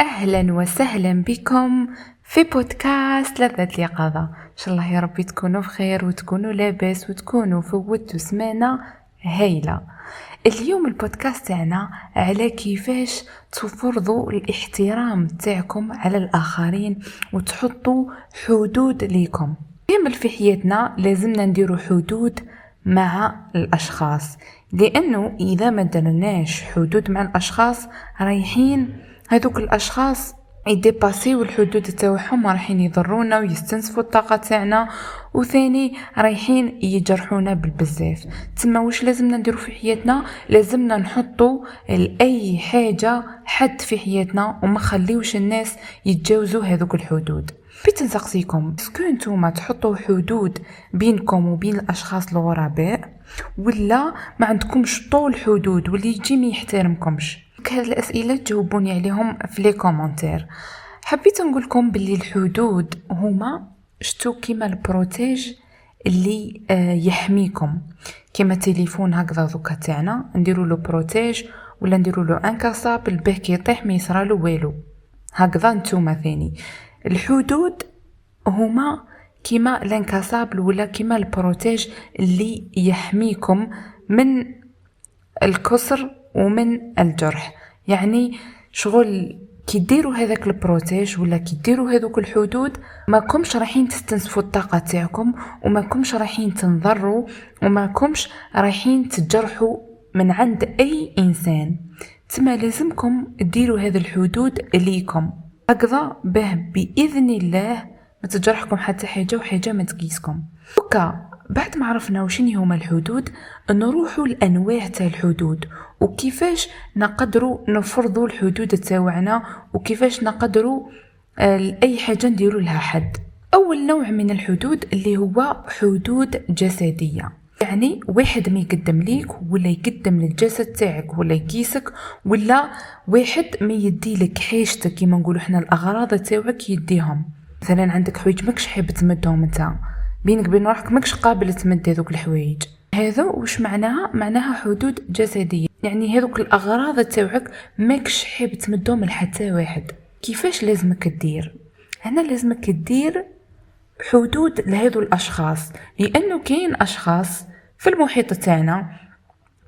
أهلا وسهلا بكم في بودكاست لذة اليقظة. إن شاء الله يا ربي تكونوا بخير وتكونوا لاباس وتكونوا فوتوا سمانة هايلة. اليوم البودكاست تاعنا على كيفاش تفرضوا الاحترام تاعكم على الآخرين وتحطوا حدود ليكم. كامل في حياتنا لازمنا نديروا حدود مع الأشخاص لأنه إذا ما درناش حدود مع الأشخاص رايحين هذوك الأشخاص يديباسيو الحدود تاعهم رايحين يضرونا ويستنزفوا الطاقة تاعنا وثاني رايحين يجرحونا بالبزاف. تما واش لازمنا نديرو في حياتنا؟ لازمنا نحطو لأي حاجة حد في حياتنا وما خليوش الناس يتجاوزوا هذوك الحدود. بيت نسقسيكم. اسكو نتوما تحطوا حدود بينكم وبين الأشخاص الغرباء ولا ما عندكمش طول حدود واللي يجي ما يحترمكمش؟ هاد الأسئلة تجاوبوني عليهم في les commentaires. حبيت نقول لكم باللي الحدود هما شتو كيما ال protège اللي آه يحميكم. كيما تليفون هكذا دوكا تاعنا نديرو له protège ولا نديرو له incassable به كي يطيح ما يصرالو والو. هكذا نتوما ثاني. الحدود هما كيما l'incassable ولا كيما ال protège اللي يحميكم من الكسر ومن الجرح. يعني شغل كي ديروا هذاك ال protège ولا كي ديروا هذوك الحدود ما كمش رايحين تستنزفوا الطاقة تاعكم وما كمش رايحين تنضروا وما كمش رايحين تجرحوا من عند أي إنسان. تما لازمكم ديروا هذه الحدود ليكم. هكذا به بإذن الله ما تجرحكم حتى حاجة وحاجة ما تقيسكم. بعد ما عرفنا وشني هما الحدود نروحوا الانواع تاع الحدود وكيفاش نقدروا نفرضوا الحدود تاعنا وكيفاش نقدروا آه، اي حاجة نديروا لها حد. أول نوع من الحدود اللي هو حدود جسدية. يعني واحد ما يقدم ليك ولا يقدم للجسد تاعك ولا يقيسك ولا واحد ما يدي لك حاجتك كيما نقولوا إحنا الأغراض تاعك يديهم. مثلا عندك حوايج ماكش حاب تمدهم أنت. بينك بين روحك ماكش قابل تمد هذوك الحوايج. هذا واش معناها؟ معناها حدود جسدية. يعني هذوك الأغراض تاوعك ماكش حاب تمدهم لحتى واحد. كيفاش لازمك دير هنا لازمك دير حدود لهذو الأشخاص. لأنه كاين أشخاص في المحيط تاعنا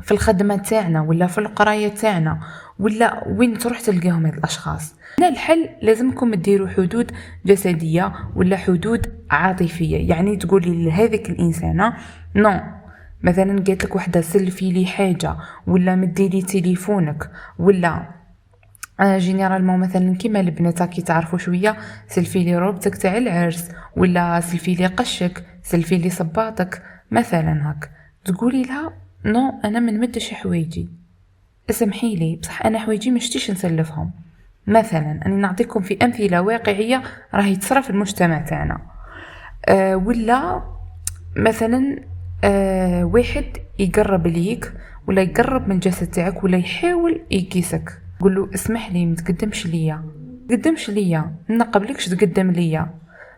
في الخدمة تاعنا ولا في القراية تاعنا ولا وين تروح تلقاهم هاد الأشخاص. هنا الحل لازمكم ديروا حدود جسدية ولا حدود عاطفية. يعني تقولي لهذيك الإنسانة non مثلا قالت لك وحدة سلفي لي حاجة ولا مدي لي تليفونك ولا généralement مثلا كيما البنات كي تعرفوا شوية سلفي لي روبتك تاع العرس ولا سلفي لي قشك سلفي لي صباطك مثلا هك تقولي لها نو أنا من مدش حوايجي. اسمحي لي بصح أنا حوايجي مشتيش نسلفهم. مثلا أنا نعطيكم في أمثلة واقعية راهي تصرى في المجتمع تاعنا. أه ولا مثلا آه واحد يقرب ليك ولا يقرب من الجسد تاعك ولا يحاول يقيسك. قول له اسمح لي ما تقدمش ليا. تقدمش ليا نقبلكش تقدم ليا.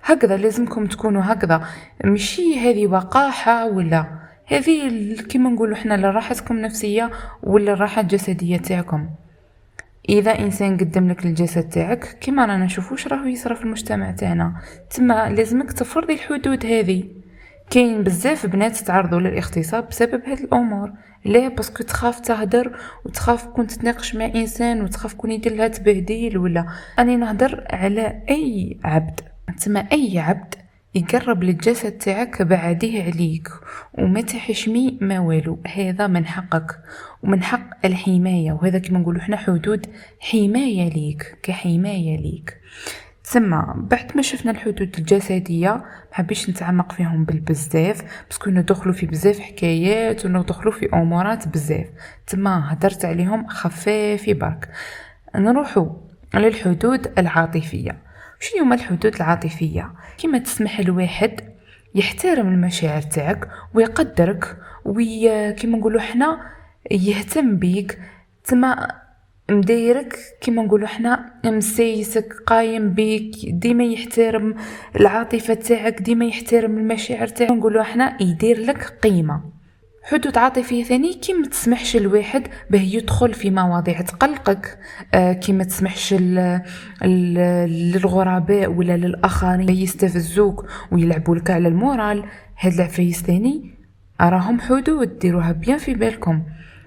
هكذا لازمكم تكونوا هكذا. مشي هذه وقاحة ولا هذه كيما نقولوا إحنا لراحتكم النفسية ولا الراحة الجسدية تاعكم. إذا إنسان قدم لك الجسد تاعك كيما رانا نشوفوش راهو يصرى في المجتمع تاعنا. تما لازمك تفرضي الحدود هذه. كاين بزاف بنات تعرضوا للاغتصاب بسبب هاد الأمور. ليه باسكو تخاف تهدر وتخاف كون تتناقش مع إنسان وتخاف كون يدير لها تبهديل ولا. أني نهدر على أي عبد. تما أي عبد يقرب للجسد تاعك بعديه عليك وما تحشمي ما والو. هذا من حقك ومن حق الحماية. وهذا كما نقولوا حنا حدود حماية ليك كحماية ليك. تسمى بعد ما شفنا الحدود الجسدية محبيش نتعمق فيهم بالبزاف باسكو ندخلوا في بزاف حكايات وندخلوا في أمورات بزاف. تما هدرت عليهم خفافي برك. نروحوا للحدود العاطفية. شنو هما الحدود العاطفية؟ كما تسمح الواحد يحترم المشاعر تاعك ويقدرك وي نقولوا حنا يهتم بيك. تما مدايرك كيما نقولوا حنا مسيسك قايم بيك ديما يحترم العاطفة تاعك ديما يحترم المشاعر تاعك. نقولوا حنا يدير لك قيمة. حدود عاطفية ثاني كي ما تسمحش الواحد به يدخل في مواضيع تقلقك. آه كي ما تسمحش للغرباء ولا للآخرين يستفزوك ويلعبوا لك على ال moral. هاد العفايس ثاني راهم حدود ديروها bien في بالكم.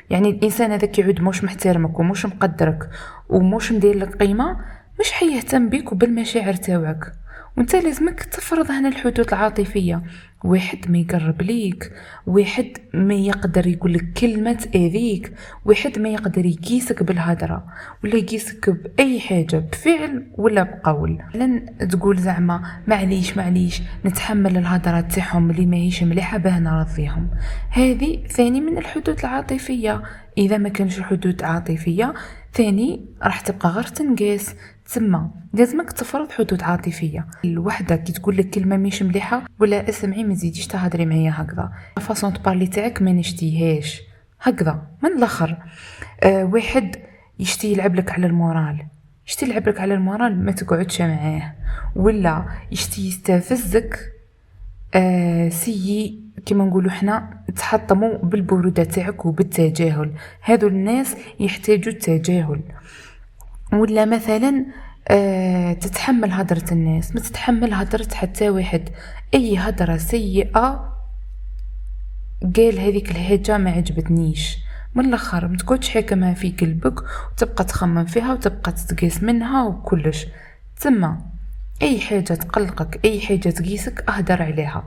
يعني الإنسان هذاك يعود موش محترمك وموش مقدرك وموش مدير لك قيمة مش حيهتم بيك وبالمشاعر تاوعك. وانت لازمك تفرض هنا الحدود العاطفية. واحد ما يقرب ليك واحد ما يقدر يقول لك كلمة تاذيك واحد ما يقدر يقيسك بالهضره ولا يقيسك بأي حاجة بفعل ولا بقول. لن تقول زعما معليش معليش نتحمل الهضره تاعهم اللي ماهيش مليحة باه نرضيهم. هذه ثاني من الحدود العاطفية. إذا ما كانش حدود عاطفية ثاني راح تبقى غير تنقاس. تسمى. لازمك تفرض حدود عاطفية. الوحدة كي تقول لك كلمة مش مليحة ولا اسمعي ما تزيديش تهضري معايا هكذا. فاصون تبارلي تاعك ما نشتيهاش. هكذا. من الآخر؟ آه واحد يشتي يلعب لك على المورال. يشتي يلعب لك على المورال ما تقعدش معاه. ولا يشتي يستفزك آه سيي كما نقولوا حنا تحطموا بالبرودة تاعك وبالتجاهل. هذو الناس يحتاجوا التجاهل. ولا مثلا آه تتحمل هضرة الناس ما تتحمل هضرة حتى واحد. أي هضرة سيئة قال هذيك الحاجة ما عجبتنيش. من الآخر ما تقعدش حاكمها في قلبك وتبقى تخمم فيها وتبقى تتقيس منها وكلش. تما أي حاجة تقلقك أي حاجة تقيسك أهدر عليها.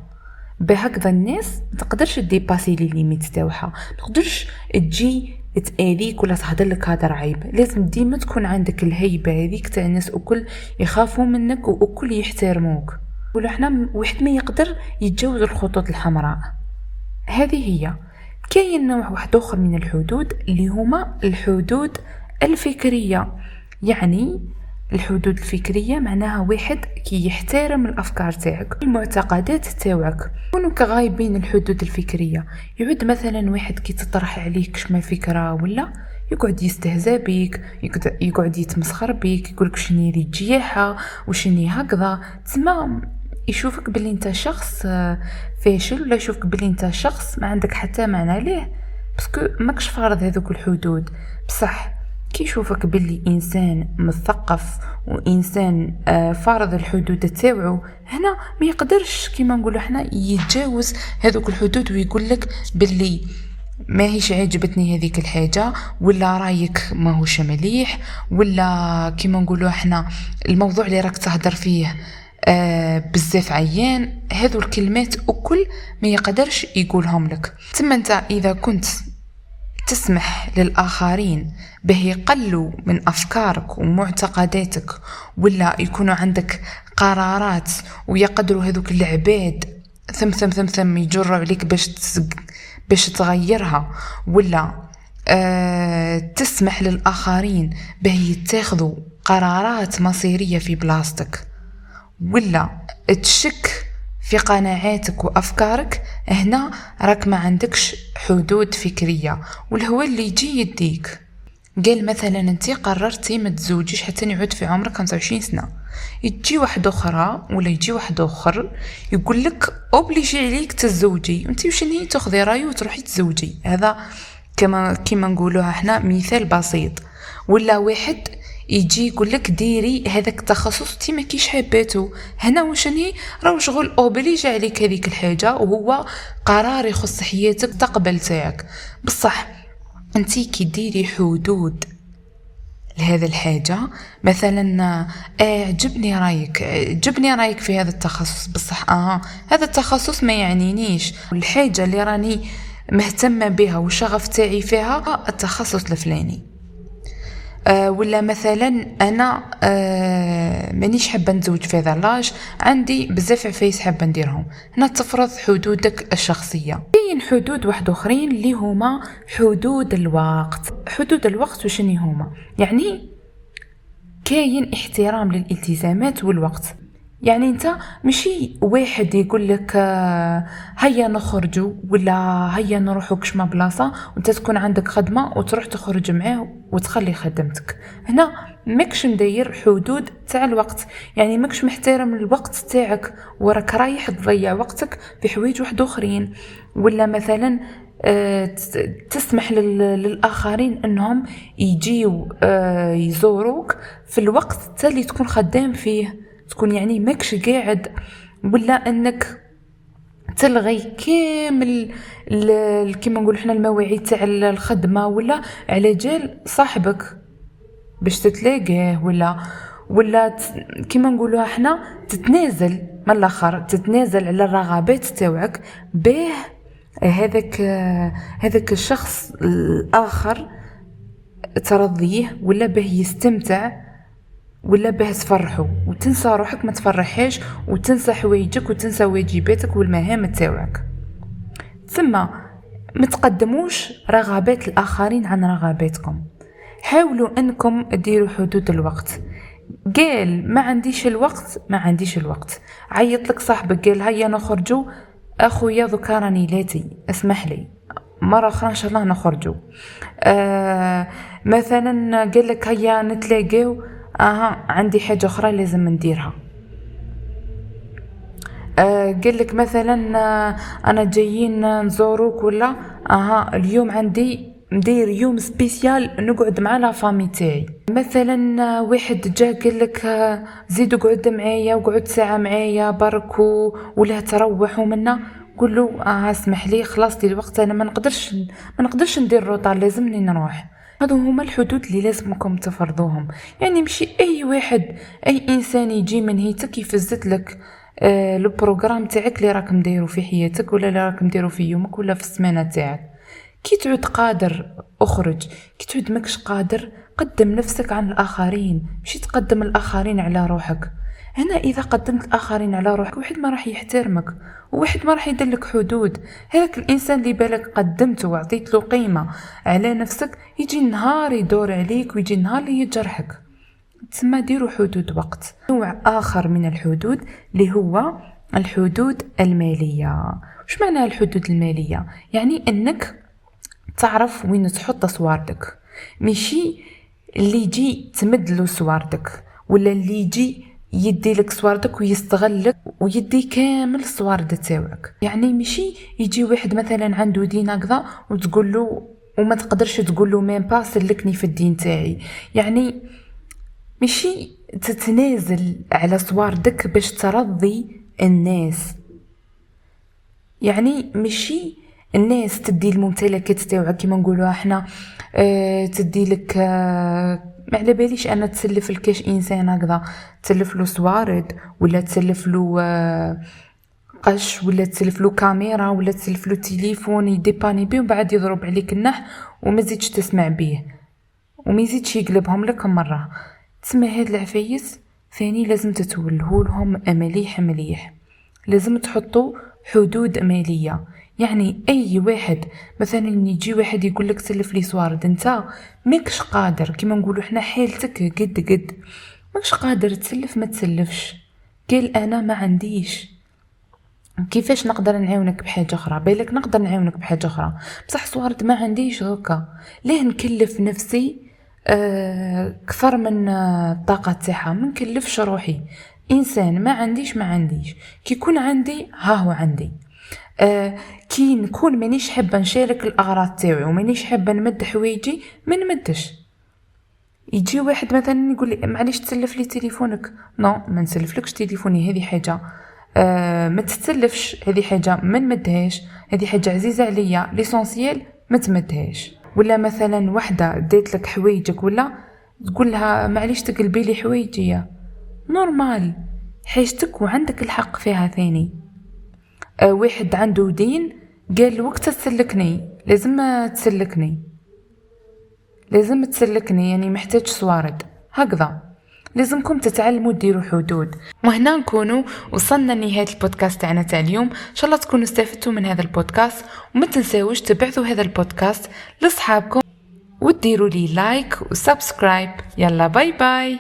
بهكذا الناس ما تقدرش dépasser les limites تاعها ما تقدرش تجي تأذيك ولا تهضر لك هذا عيب لازم ديما تكون عندك الهيبة هذيك تاع الناس الكل يخافوا منك والكل يحترموك. ولا حنا واحد ما يقدر يتجاوز الخطوط الحمراء. هذه هي. كاين نوع واحد آخر من الحدود اللي هما الحدود الفكرية. يعني الحدود الفكرية معناها واحد كي يحترم الأفكار تاعك المعتقدات تاوعك كونوا كغايبين الحدود الفكرية؟ يعود مثلا واحد كي تطرح عليك شما فكرة ولا يقعد يستهزأ بيك يقعد يتمسخر بيك يقولك شني ري جياحة وشني هكذا. تسمى يشوفك بلي أنت شخص فاشل ولا يشوفك بلي أنت شخص ما عندك حتى معنى ليه؟ parce que ماكش فارض هذوك الحدود. بصح كي يشوفك باللي إنسان مثقف وإنسان آه، فارض الحدود تاوعو هنا ما يقدرش كيما نقولوا حنا يتجاوز هذوك الحدود ويقول لك باللي ماهيش عجبتني هذيك الحاجة ولا رايك ماهوش مليح ولا كيما نقولوا إحنا الموضوع اللي راك تهدر فيه آه بزاف عيان هذو الكلمات وكل ما يقدرش يقولهم لك. ثم أنت إذا كنت تسمح للآخرين به يقلوا من أفكارك ومعتقداتك ولا يكونوا عندك قرارات ويقدروا هذوك العباد ثم ثم ثم ثم يجروا عليك باش باش تغيرها ولا أه تسمح للآخرين به يتخذوا قرارات مصيرية في بلاصتك ولا تشك في قناعاتك وأفكارك هنا راك ما عندكش حدود فكرية والهو اللي يجي يديك. قال مثلا انت قررتي ما تزوجيش حتى يعود في عمرك 25 سنة. يجي واحد أخرى ولا يجي واحد آخر يقول لك obligé عليك تزوجي انت وش ني تاخذي رايه وتروحي تزوجي هذا كما كما نقولوها إحنا مثال بسيط. ولا واحد يجي يقول لك ديري هذاك التخصص نتي ماكيش حاباتو هنا وشني؟ راهو شغل obligé عليك هذيك الحاجة وهو قرار يخص حياتك مستقبل تاعك. بصح انتي كي ديري حدود لهذا الحاجة مثلا آه عجبني رأيك عجبني رأيك في هذا التخصص. بصح آه هذا التخصص ما يعنينيش. الحاجة اللي راني مهتمة بها وشغف تاعي فيها التخصص الفلاني. آه ولا مثلا أنا آه مانيش حابة نتزوج في هذا لاج عندي بزاف عفايس حابة نديرهم. هنا تفرض حدودك الشخصية. كاين حدود واحد أخرين اللي هما حدود الوقت. حدود الوقت وشني هما؟ يعني كاين احترام للالتزامات والوقت. يعني انت ماشي واحد يقول لك آه، هيا نخرجوا ولا هيا نروحوا كشما بلاصه وانت تكون عندك خدمة وتروح تخرج معاه وتخلي خدمتك. هنا ماكش مدير حدود تاع الوقت. يعني ماكش محترم الوقت تاعك وراك رايح تضيع وقتك في حوايج واحد آخرين. ولا مثلا آه، تسمح للآخرين إنهم يجيو آه، يزوروك في الوقت اللي تكون خدام فيه. تكون يعني ماكش قاعد ولا إنك تلغي كامل كيما نقول حنا المواعيد تاع الخدمة ولا على جال صاحبك باش تتلاقاه ولا ولا كيما نقولوها حنا تتنازل من الآخر تتنازل على الرغبات تاوعك باه هذاك هذاك الشخص الآخر ترضيه ولا باه يستمتع ولا باه تفرحو وتنسى روحك ما تفرحيش وتنسى حوايجك وتنسى واجباتك والمهام تاوعك. ثم ما تقدموش رغبات الآخرين عن رغباتكم. حاولوا أنكم ديروا حدود الوقت. قال ما عنديش الوقت ما عنديش الوقت. عيط لك صاحبك قال هيا نخرجوا أخويا ذكرني لاتي اسمح لي. مرة أخرى إن شاء الله نخرجوا آه مثلا قال لك هيا نتلاقاو. أها عندي حاجة أخرى لازم نديرها. آه قال لك مثلا آه أنا جايين نزوروك ولا أها اليوم عندي ندير يوم سبيسيال نقعد مع لا فامي تاعي. مثلا واحد جا قال لك زيد اقعد معايا وقعد ساعة معايا برك ولا تروح ومنا قول له اسمح لي خلاص لي الوقت أنا ما نقدرش ما نقدرش ندير retard لازمني نروح. هذو هما الحدود اللي لازمكم تفرضوهم. يعني مشي أي واحد أي إنسان يجي من جيهتك يفسد لك آه le programme تاعك اللي راكم دايرو في حياتك ولا اللي راكم دايرو في يومك ولا في السمانة تاعك. كي تعود قادر أخرج كي تعود ماكش قادر قدم نفسك عن الآخرين. مشي تقدم الآخرين على روحك. هنا إذا قدمت الآخرين على روحك واحد ما راح يحترمك وواحد ما راح يدلك حدود. هذاك الإنسان اللي بالك قدمته وعطيت له قيمة على نفسك يجي النهار يدور عليك ويجي النهار اللي يجرحك. تسمى ديروا حدود وقت. نوع آخر من الحدود اللي هو الحدود المالية. وش معنى الحدود المالية؟ يعني إنك تعرف وين تحط صوارتك ماشي اللي يجي تمد له صوارتك ولا اللي يجي يدي لك صوارتك ويستغلك ويدي كامل الصوارد تاوعك. يعني ماشي يجي واحد مثلا عنده دين هكذا وتقول له وما تقدرش تقول له ميم با سلكني في الدين تاعي. يعني ماشي تتنازل على صواردك باش ترضي الناس. يعني ماشي الناس تدي الممتلكات تاوعك كيما نقولوا إحنا آه تدي لك آه ما على باليش أنا تسلف الكاش إنسان هكذا. تسلف له سوارد ولا تسلف له آه قش ولا تسلف له كاميرا ولا تسلف له تليفون يديباني بيه وبعد يضرب عليك النح وما زيدش تسمع بيه. وما يزيدش يقلبهم لك مرة. تسمى هاد العفايس؟ ثاني لازم تتولهولهم مليح مليح. لازم تحطوا حدود مالية. يعني أي واحد مثلا يجي واحد يقول لك سلف لي سوارد أنت ماكش قادر كيما نقولوا حنا حالتك قد قد. ماكش قادر تسلف ما تسلفش. قال أنا ما عنديش. كيفاش نقدر نعاونك بحاجة أخرى؟ بالك نقدر نعاونك بحاجة أخرى. بصح سوارد ما عنديش هكا. ليه نكلف نفسي آه كثر من الطاقه تاعها ما نكلفش روحي. إنسان ما عنديش ما عنديش. كي يكون عندي ها هو عندي. آه كي نكون مانيش حابة نشارك الأغراض تاعي ومانيش حابة نمد حوايجي ما نمدش. يجي واحد مثلا يقول لي معليش تسلف لي تليفونك. non ما نسلفلكش تليفوني هذه حاجة. آه ما تتسلفش هذه حاجة ما نمدهاش هذه حاجة عزيزة عليا l'essentiel ما تمدهاش. ولا مثلا وحدة ديت لك حوايجك ولا تقول لها معليش تقلبي لي حوايجي normal حاجتك وعندك الحق فيها ثاني. واحد عنده دين قال وقت تسلكني لازم تسلكني. لازم تسلكني يعني محتاج صوارد هكذا. لازمكم تتعلموا ديروا حدود. وهنا نكونوا وصلنا لنهاية البودكاست تاعنا تاع اليوم. إن شاء الله تكونوا استفدتوا من هذا البودكاست. وما تنساوش تبعثوا هذا البودكاست لأصحابكم. وديروا لي like و subscribe يلا bye bye